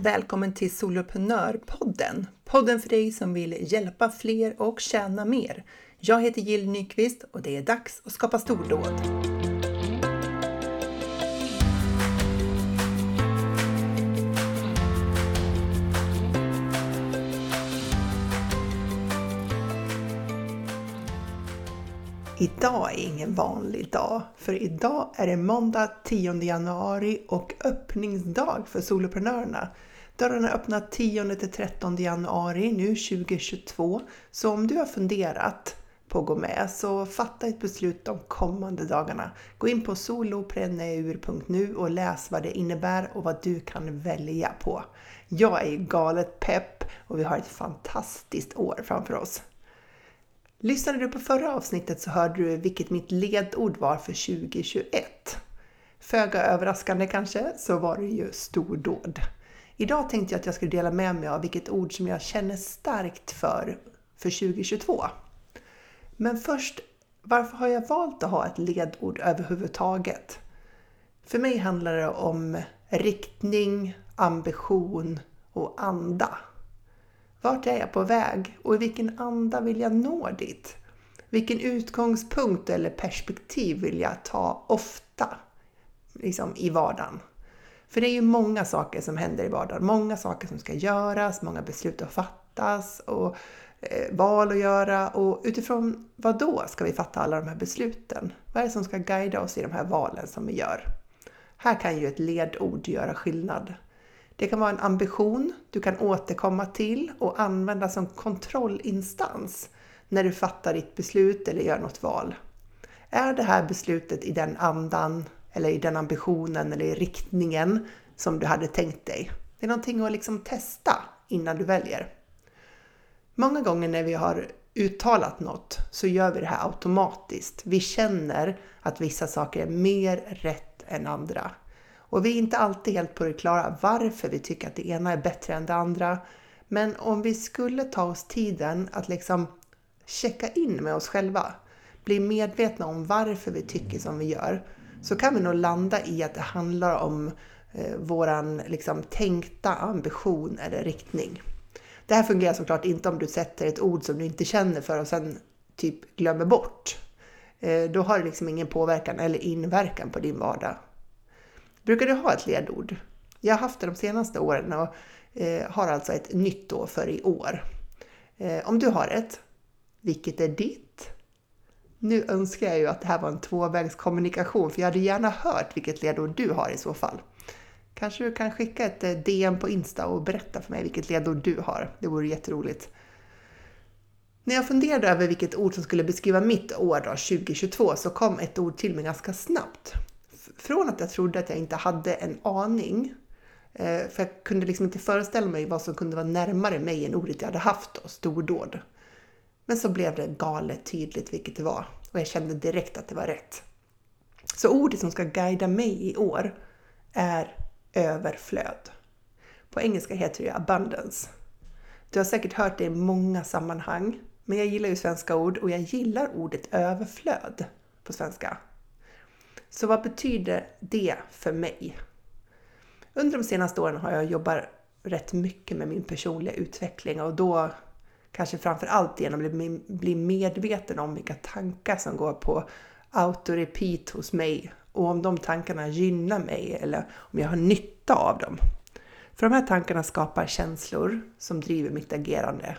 Välkommen till Soloprenörpodden! Podden för dig som vill hjälpa fler och tjäna mer. Jag heter Jill Nyqvist och det är dags att skapa stordåd. Idag är ingen vanlig dag, för idag är det måndag 10 januari och öppningsdag för soloprenörerna. Dörrarna öppnar 10 till 13 januari nu 2022. Så om du har funderat på att gå med så fatta ett beslut de kommande dagarna. Gå in på solopreneur.nu och läs vad det innebär och vad du kan välja på. Jag är galet pepp och vi har ett fantastiskt år framför oss. Lyssnade du på förra avsnittet så hörde du vilket mitt ledord var för 2021. Föga överraskande kanske så var det ju stordåd. Idag tänkte jag att jag skulle dela med mig av vilket ord som jag känner starkt för för 2022. Men först, varför har jag valt att ha ett ledord överhuvudtaget? För mig handlar det om riktning, ambition och anda. Vart är jag på väg och i vilken anda vill jag nå dit? Vilken utgångspunkt eller perspektiv vill jag ta ofta liksom, i vardagen? För det är ju många saker som händer i vardagen. Många saker som ska göras, många beslut att fattas och eh, val att göra. Och utifrån vad då ska vi fatta alla de här besluten? Vad är det som ska guida oss i de här valen som vi gör? Här kan ju ett ledord göra skillnad. Det kan vara en ambition du kan återkomma till och använda som kontrollinstans när du fattar ditt beslut eller gör något val. Är det här beslutet i den andan eller i den ambitionen eller i riktningen som du hade tänkt dig? Det är någonting att liksom testa innan du väljer. Många gånger när vi har uttalat något så gör vi det här automatiskt. Vi känner att vissa saker är mer rätt än andra. Och vi är inte alltid helt på det klara varför vi tycker att det ena är bättre än det andra. Men om vi skulle ta oss tiden att liksom checka in med oss själva, bli medvetna om varför vi tycker som vi gör, så kan vi nog landa i att det handlar om eh, våran liksom, tänkta ambition eller riktning. Det här fungerar såklart inte om du sätter ett ord som du inte känner för och sen typ glömmer bort. Eh, då har det liksom ingen påverkan eller inverkan på din vardag. Brukar du ha ett ledord? Jag har haft det de senaste åren och eh, har alltså ett nytt då för i år. Eh, om du har ett, vilket är ditt? Nu önskar jag ju att det här var en tvåvägskommunikation för jag hade gärna hört vilket ledord du har i så fall. Kanske du kan skicka ett eh, DM på Insta och berätta för mig vilket ledord du har. Det vore jätteroligt. När jag funderade över vilket ord som skulle beskriva mitt år då, 2022 så kom ett ord till mig ganska snabbt från att jag trodde att jag inte hade en aning, eh, för jag kunde liksom inte föreställa mig vad som kunde vara närmare mig än ordet jag hade haft då, stordåd. Men så blev det galet tydligt vilket det var och jag kände direkt att det var rätt. Så ordet som ska guida mig i år är överflöd. På engelska heter det abundance. Du har säkert hört det i många sammanhang, men jag gillar ju svenska ord och jag gillar ordet överflöd på svenska. Så vad betyder det för mig? Under de senaste åren har jag jobbat rätt mycket med min personliga utveckling och då kanske framför allt genom att bli medveten om vilka tankar som går på auto-repeat hos mig och om de tankarna gynnar mig eller om jag har nytta av dem. För de här tankarna skapar känslor som driver mitt agerande.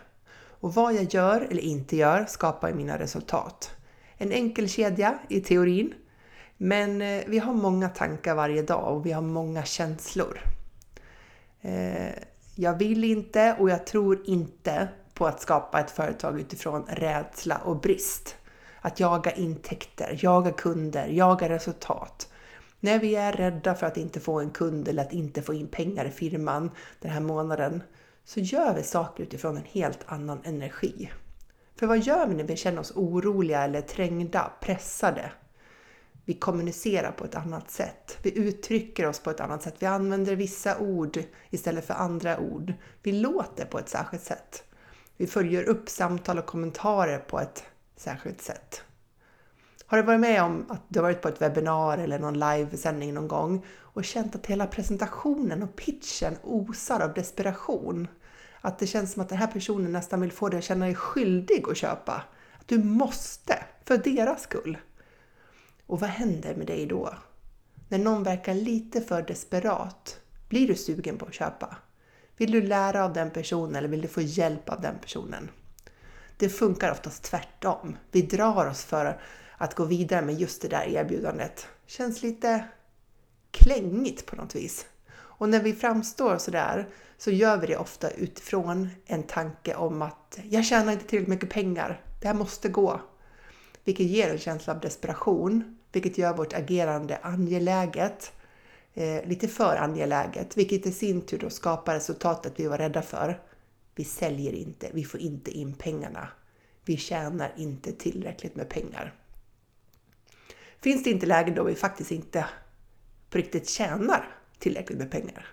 Och vad jag gör eller inte gör skapar mina resultat. En enkel kedja i teorin men eh, vi har många tankar varje dag och vi har många känslor. Eh, jag vill inte och jag tror inte på att skapa ett företag utifrån rädsla och brist. Att jaga intäkter, jaga kunder, jaga resultat. När vi är rädda för att inte få en kund eller att inte få in pengar i firman den här månaden så gör vi saker utifrån en helt annan energi. För vad gör vi när vi känner oss oroliga eller trängda, pressade? vi kommunicerar på ett annat sätt. Vi uttrycker oss på ett annat sätt. Vi använder vissa ord istället för andra ord. Vi låter på ett särskilt sätt. Vi följer upp samtal och kommentarer på ett särskilt sätt. Har du varit med om att du har varit på ett webbinar eller någon livesändning någon gång och känt att hela presentationen och pitchen osar av desperation? Att det känns som att den här personen nästan vill få dig att känna dig skyldig att köpa. Att du måste, för deras skull. Och vad händer med dig då? När någon verkar lite för desperat, blir du sugen på att köpa? Vill du lära av den personen eller vill du få hjälp av den personen? Det funkar oftast tvärtom. Vi drar oss för att gå vidare med just det där erbjudandet. Känns lite klängigt på något vis. Och när vi framstår sådär så gör vi det ofta utifrån en tanke om att jag tjänar inte tillräckligt mycket pengar. Det här måste gå. Vilket ger en känsla av desperation, vilket gör vårt agerande angeläget. Eh, lite för angeläget, vilket i sin tur då skapar resultatet vi var rädda för. Vi säljer inte, vi får inte in pengarna. Vi tjänar inte tillräckligt med pengar. Finns det inte lägen då vi faktiskt inte på riktigt tjänar tillräckligt med pengar?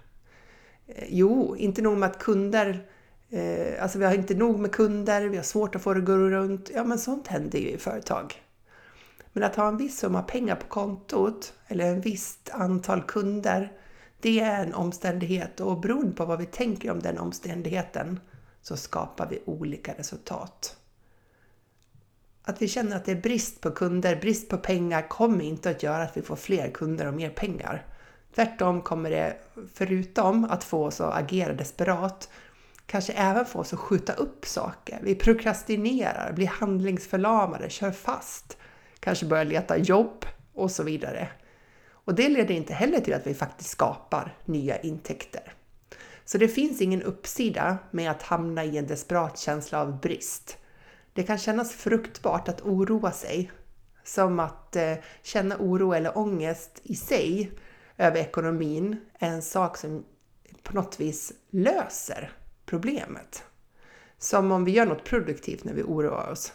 Eh, jo, inte nog med att kunder eh, Alltså vi har inte nog med kunder, vi har svårt att få det att gå runt. Ja, men sånt händer ju i företag. Men att ha en viss summa pengar på kontot eller en visst antal kunder, det är en omständighet och beroende på vad vi tänker om den omständigheten så skapar vi olika resultat. Att vi känner att det är brist på kunder, brist på pengar kommer inte att göra att vi får fler kunder och mer pengar. Tvärtom kommer det, förutom att få oss att agera desperat, kanske även få oss att skjuta upp saker. Vi prokrastinerar, blir handlingsförlamade, kör fast, kanske börjar leta jobb och så vidare. Och det leder inte heller till att vi faktiskt skapar nya intäkter. Så det finns ingen uppsida med att hamna i en desperat känsla av brist. Det kan kännas fruktbart att oroa sig, som att eh, känna oro eller ångest i sig över ekonomin är en sak som på något vis löser problemet. Som om vi gör något produktivt när vi oroar oss.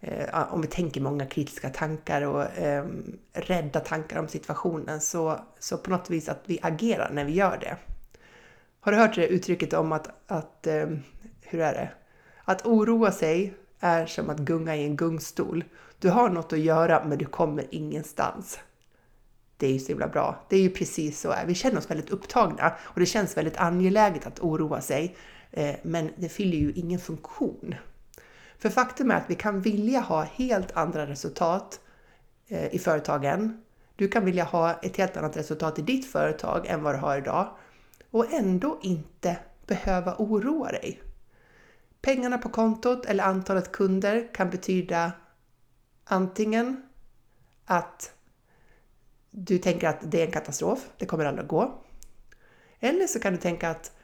Eh, om vi tänker många kritiska tankar och eh, rädda tankar om situationen så, så på något vis att vi agerar när vi gör det. Har du hört det uttrycket om att, att eh, hur är det? Att oroa sig är som att gunga i en gungstol. Du har något att göra men du kommer ingenstans. Det är ju så himla bra. Det är ju precis så. Vi känner oss väldigt upptagna och det känns väldigt angeläget att oroa sig. Eh, men det fyller ju ingen funktion. För faktum är att vi kan vilja ha helt andra resultat eh, i företagen. Du kan vilja ha ett helt annat resultat i ditt företag än vad du har idag och ändå inte behöva oroa dig. Pengarna på kontot eller antalet kunder kan betyda antingen att du tänker att det är en katastrof, det kommer aldrig att gå. Eller så kan du tänka att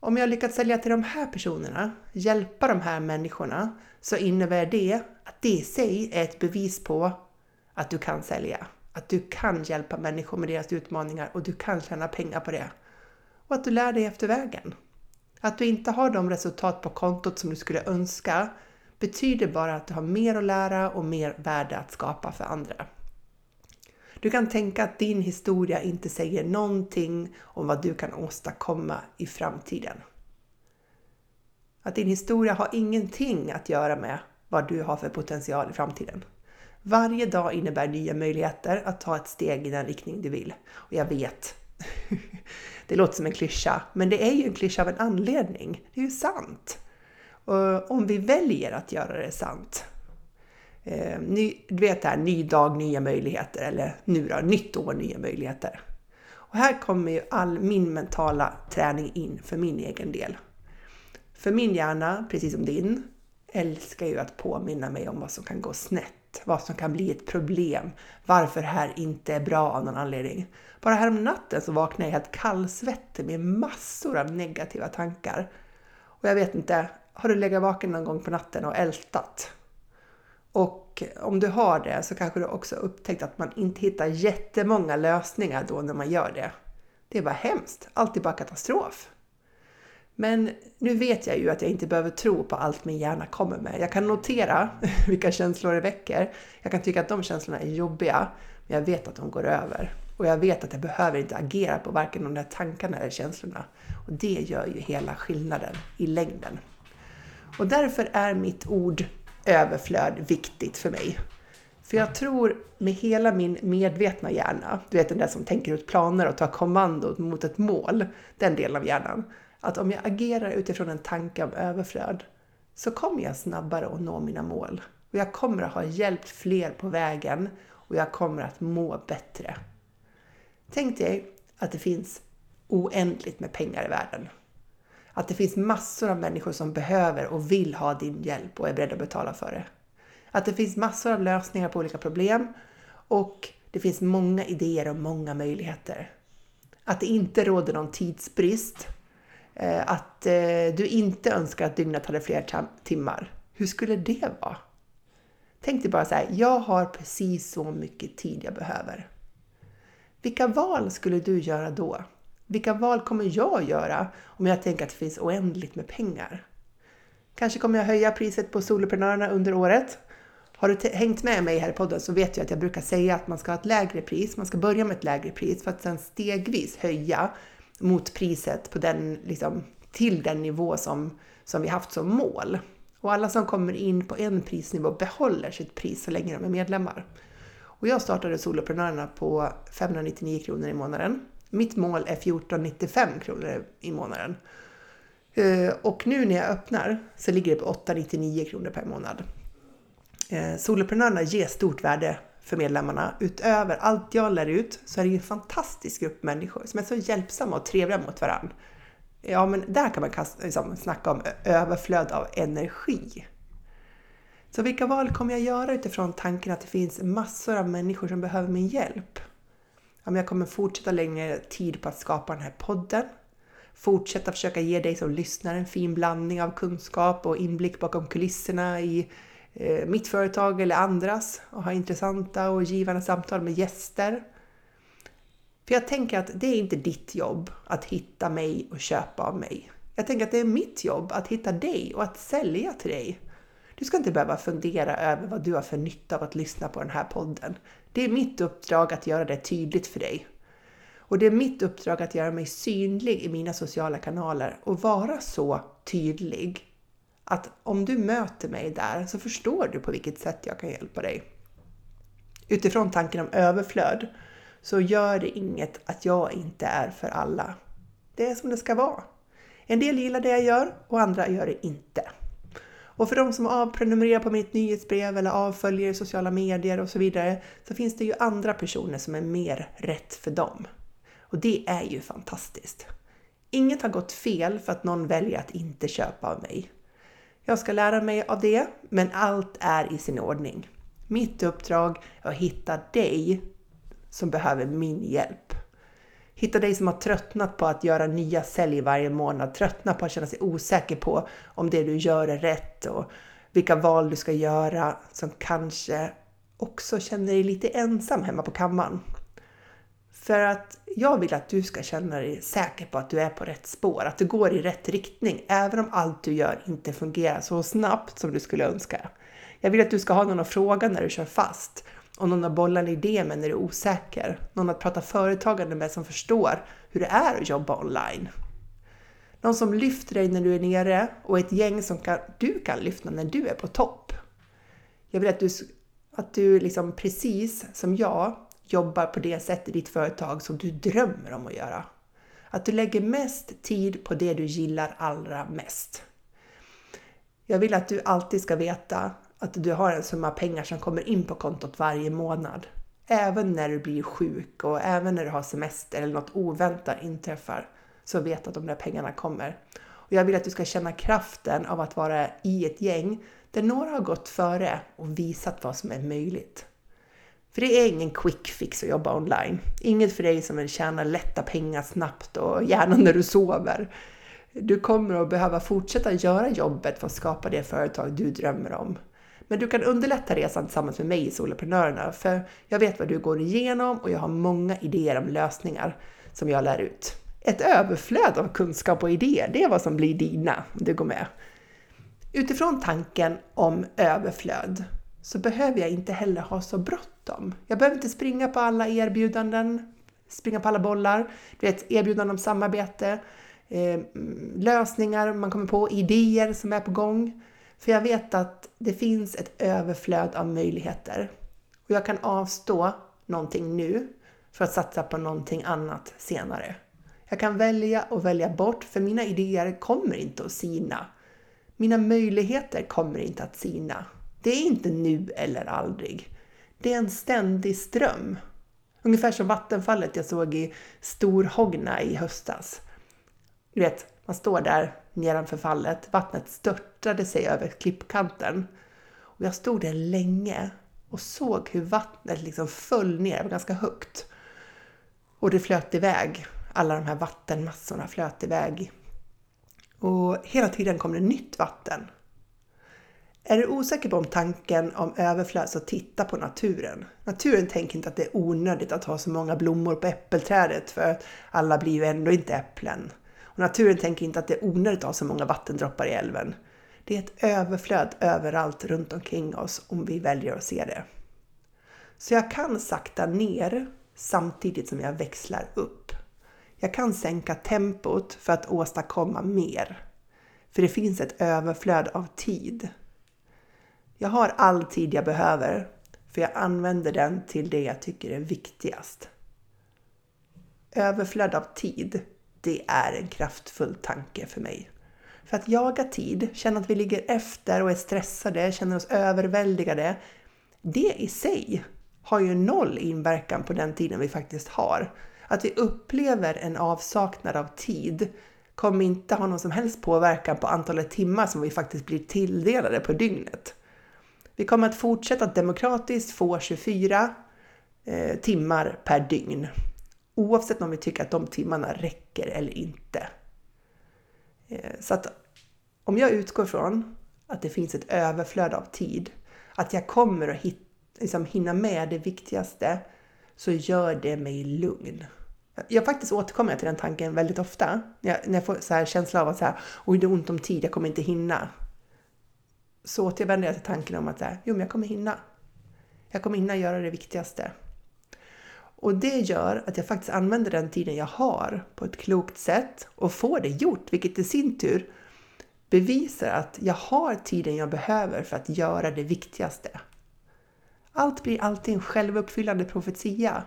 om jag lyckats sälja till de här personerna, hjälpa de här människorna, så innebär det att det i sig är ett bevis på att du kan sälja. Att du kan hjälpa människor med deras utmaningar och du kan tjäna pengar på det. Och att du lär dig efter vägen. Att du inte har de resultat på kontot som du skulle önska betyder bara att du har mer att lära och mer värde att skapa för andra. Du kan tänka att din historia inte säger någonting om vad du kan åstadkomma i framtiden. Att din historia har ingenting att göra med vad du har för potential i framtiden. Varje dag innebär nya möjligheter att ta ett steg i den riktning du vill. Och jag vet, det låter som en klyscha, men det är ju en klyscha av en anledning. Det är ju sant. Och om vi väljer att göra det sant. Eh, ny, du vet det här, ny dag, nya möjligheter. Eller nu då, nytt år, nya möjligheter. Och här kommer ju all min mentala träning in för min egen del. För min hjärna, precis som din, älskar ju att påminna mig om vad som kan gå snett, vad som kan bli ett problem, varför det här inte är bra av någon anledning. Bara härom natten så vaknade jag helt kallsvettig med massor av negativa tankar. Och jag vet inte, har du legat vaken någon gång på natten och ältat? Och om du har det så kanske du också upptäckt att man inte hittar jättemånga lösningar då när man gör det. Det är bara hemskt, allt är bara katastrof. Men nu vet jag ju att jag inte behöver tro på allt min hjärna kommer med. Jag kan notera vilka känslor det väcker. Jag kan tycka att de känslorna är jobbiga, men jag vet att de går över. Och jag vet att jag behöver inte agera på varken de där tankarna eller känslorna. Och det gör ju hela skillnaden i längden. Och därför är mitt ord överflöd viktigt för mig. För jag tror med hela min medvetna hjärna, du vet den där som tänker ut planer och tar kommandot mot ett mål, den delen av hjärnan, att om jag agerar utifrån en tanke om överflöd så kommer jag snabbare att nå mina mål. Och jag kommer att ha hjälpt fler på vägen och jag kommer att må bättre. Tänk dig att det finns oändligt med pengar i världen. Att det finns massor av människor som behöver och vill ha din hjälp och är beredda att betala för det. Att det finns massor av lösningar på olika problem och det finns många idéer och många möjligheter. Att det inte råder någon tidsbrist. Eh, att eh, du inte önskar att dygnet hade fler timmar. Hur skulle det vara? Tänk dig bara så här, jag har precis så mycket tid jag behöver. Vilka val skulle du göra då? Vilka val kommer jag göra om jag tänker att det finns oändligt med pengar? Kanske kommer jag höja priset på soloprenörerna under året. Har du hängt med mig här i podden så vet du att jag brukar säga att man ska ha ett lägre pris. Man ska börja med ett lägre pris för att sedan stegvis höja mot priset på den, liksom, till den nivå som, som vi haft som mål. Och alla som kommer in på en prisnivå behåller sitt pris så länge de är medlemmar. Och jag startade Soloprenörerna på 599 kronor i månaden. Mitt mål är 1495 kronor i månaden. Eh, och nu när jag öppnar så ligger det på 899 kronor per månad. Eh, soloprenörerna ger stort värde för medlemmarna. Utöver allt jag lär ut så är det en fantastisk grupp människor som är så hjälpsamma och trevliga mot varandra. Ja, men där kan man liksom snacka om överflöd av energi. Så vilka val kommer jag göra utifrån tanken att det finns massor av människor som behöver min hjälp? Ja, men jag kommer fortsätta lägga tid på att skapa den här podden. Fortsätta försöka ge dig som lyssnar en fin blandning av kunskap och inblick bakom kulisserna i eh, mitt företag eller andras och ha intressanta och givande samtal med gäster. För jag tänker att det är inte ditt jobb att hitta mig och köpa av mig. Jag tänker att det är mitt jobb att hitta dig och att sälja till dig. Du ska inte behöva fundera över vad du har för nytta av att lyssna på den här podden. Det är mitt uppdrag att göra det tydligt för dig. Och det är mitt uppdrag att göra mig synlig i mina sociala kanaler och vara så tydlig att om du möter mig där så förstår du på vilket sätt jag kan hjälpa dig. Utifrån tanken om överflöd så gör det inget att jag inte är för alla. Det är som det ska vara. En del gillar det jag gör och andra gör det inte. Och för de som avprenumererar på mitt nyhetsbrev eller avföljer sociala medier och så vidare så finns det ju andra personer som är mer rätt för dem. Och det är ju fantastiskt. Inget har gått fel för att någon väljer att inte köpa av mig. Jag ska lära mig av det, men allt är i sin ordning. Mitt uppdrag är att hitta dig som behöver min hjälp. Hitta dig som har tröttnat på att göra nya sälj varje månad, tröttnat på att känna sig osäker på om det du gör är rätt och vilka val du ska göra, som kanske också känner dig lite ensam hemma på kammaren. För att jag vill att du ska känna dig säker på att du är på rätt spår, att du går i rätt riktning, även om allt du gör inte fungerar så snabbt som du skulle önska. Jag vill att du ska ha någon att fråga när du kör fast och någon att bolla en idé med när du är osäker. Någon att prata företagande med som förstår hur det är att jobba online. Någon som lyfter dig när du är nere och ett gäng som kan, du kan lyfta när du är på topp. Jag vill att du, att du liksom precis som jag jobbar på det sätt i ditt företag som du drömmer om att göra. Att du lägger mest tid på det du gillar allra mest. Jag vill att du alltid ska veta att du har en summa pengar som kommer in på kontot varje månad. Även när du blir sjuk och även när du har semester eller något oväntat inträffar så vet att de där pengarna kommer. Och jag vill att du ska känna kraften av att vara i ett gäng där några har gått före och visat vad som är möjligt. För det är ingen quick fix att jobba online. Inget för dig som vill tjäna lätta pengar snabbt och gärna när du sover. Du kommer att behöva fortsätta göra jobbet för att skapa det företag du drömmer om. Men du kan underlätta resan tillsammans med mig i Soloprenörerna, för jag vet vad du går igenom och jag har många idéer om lösningar som jag lär ut. Ett överflöd av kunskap och idéer, det är vad som blir dina om du går med. Utifrån tanken om överflöd så behöver jag inte heller ha så bråttom. Jag behöver inte springa på alla erbjudanden, springa på alla bollar. Du vet, erbjudanden om samarbete, eh, mm, lösningar man kommer på, idéer som är på gång. För jag vet att det finns ett överflöd av möjligheter. Och jag kan avstå någonting nu för att satsa på någonting annat senare. Jag kan välja och välja bort för mina idéer kommer inte att sina. Mina möjligheter kommer inte att sina. Det är inte nu eller aldrig. Det är en ständig ström. Ungefär som vattenfallet jag såg i Storhogna i höstas. Du vet, man står där nedanför fallet, vattnet störtade sig över klippkanten. Och jag stod där länge och såg hur vattnet liksom föll ner, ganska högt. Och det flöt iväg, alla de här vattenmassorna flöt iväg. Och hela tiden kom det nytt vatten. Är du osäker på om tanken om överflöd så titta på naturen. Naturen tänker inte att det är onödigt att ha så många blommor på äppelträdet för alla blir ju ändå inte äpplen. Naturen tänker inte att det är onödigt att ha så många vattendroppar i älven. Det är ett överflöd överallt runt omkring oss om vi väljer att se det. Så jag kan sakta ner samtidigt som jag växlar upp. Jag kan sänka tempot för att åstadkomma mer. För det finns ett överflöd av tid. Jag har all tid jag behöver, för jag använder den till det jag tycker är viktigast. Överflöd av tid, det är en kraftfull tanke för mig. För att jaga tid, känna att vi ligger efter och är stressade, känner oss överväldigade, det i sig har ju noll inverkan på den tiden vi faktiskt har. Att vi upplever en avsaknad av tid kommer inte ha någon som helst påverkan på antalet timmar som vi faktiskt blir tilldelade på dygnet. Vi kommer att fortsätta att demokratiskt få 24 eh, timmar per dygn. Oavsett om vi tycker att de timmarna räcker eller inte. Eh, så att om jag utgår från att det finns ett överflöd av tid, att jag kommer att hit, liksom hinna med det viktigaste, så gör det mig lugn. Jag faktiskt återkommer till den tanken väldigt ofta. När jag, när jag får så här känsla av att så här, oj det är ont om tid, jag kommer inte hinna så återvänder jag till tanken om att så jo, men jag kommer hinna. Jag kommer hinna göra det viktigaste. Och det gör att jag faktiskt använder den tiden jag har på ett klokt sätt och får det gjort, vilket i sin tur bevisar att jag har tiden jag behöver för att göra det viktigaste. Allt blir alltid en självuppfyllande profetia.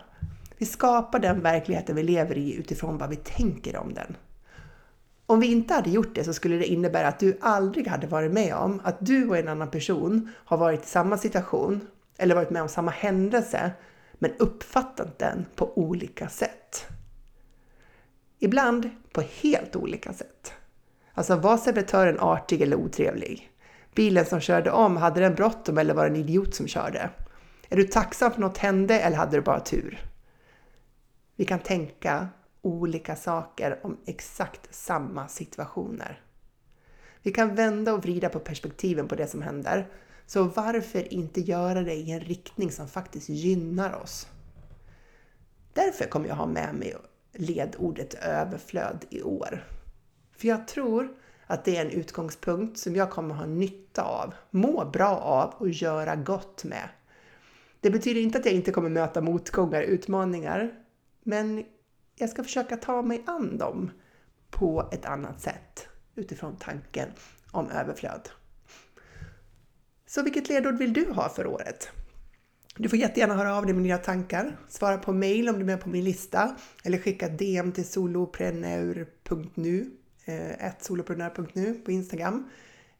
Vi skapar den verkligheten vi lever i utifrån vad vi tänker om den. Om vi inte hade gjort det så skulle det innebära att du aldrig hade varit med om att du och en annan person har varit i samma situation eller varit med om samma händelse men uppfattat den på olika sätt. Ibland på helt olika sätt. Alltså var servitören artig eller otrevlig? Bilen som körde om, hade den bråttom eller var det en idiot som körde? Är du tacksam för något hände eller hade du bara tur? Vi kan tänka olika saker om exakt samma situationer. Vi kan vända och vrida på perspektiven på det som händer. Så varför inte göra det i en riktning som faktiskt gynnar oss? Därför kommer jag ha med mig ledordet överflöd i år. För jag tror att det är en utgångspunkt som jag kommer ha nytta av, må bra av och göra gott med. Det betyder inte att jag inte kommer möta motgångar, utmaningar, men jag ska försöka ta mig an dem på ett annat sätt utifrån tanken om överflöd. Så vilket ledord vill du ha för året? Du får jättegärna höra av dig med dina tankar. Svara på mail om du är med på min lista eller skicka DM till solopreneur.nu eh, solopreneur.nu på Instagram.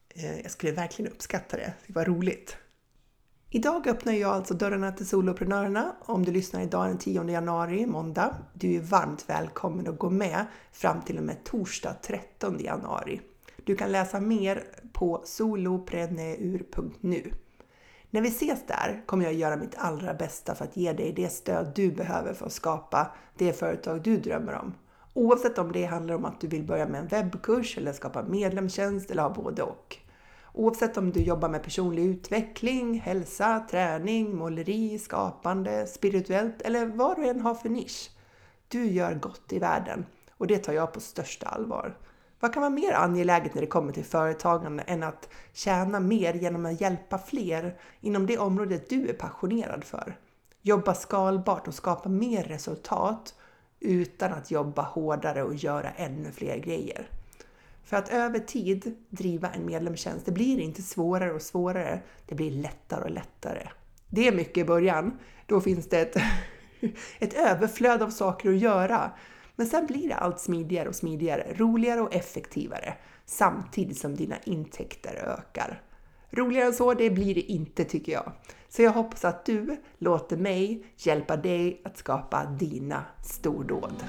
Eh, jag skulle verkligen uppskatta det. Det var roligt. Idag öppnar jag alltså dörrarna till soloprenörerna. Om du lyssnar idag den 10 januari, måndag, du är varmt välkommen att gå med fram till och med torsdag 13 januari. Du kan läsa mer på solopreneur.nu. När vi ses där kommer jag göra mitt allra bästa för att ge dig det stöd du behöver för att skapa det företag du drömmer om. Oavsett om det handlar om att du vill börja med en webbkurs eller skapa medlemstjänst eller ha både och. Oavsett om du jobbar med personlig utveckling, hälsa, träning, måleri, skapande, spirituellt eller vad du än har för nisch. Du gör gott i världen och det tar jag på största allvar. Vad kan vara mer angeläget när det kommer till företagande än att tjäna mer genom att hjälpa fler inom det området du är passionerad för? Jobba skalbart och skapa mer resultat utan att jobba hårdare och göra ännu fler grejer. För att över tid driva en medlemstjänst, det blir inte svårare och svårare, det blir lättare och lättare. Det är mycket i början. Då finns det ett, ett överflöd av saker att göra. Men sen blir det allt smidigare och smidigare, roligare och effektivare samtidigt som dina intäkter ökar. Roligare än så, det blir det inte tycker jag. Så jag hoppas att du låter mig hjälpa dig att skapa dina stordåd.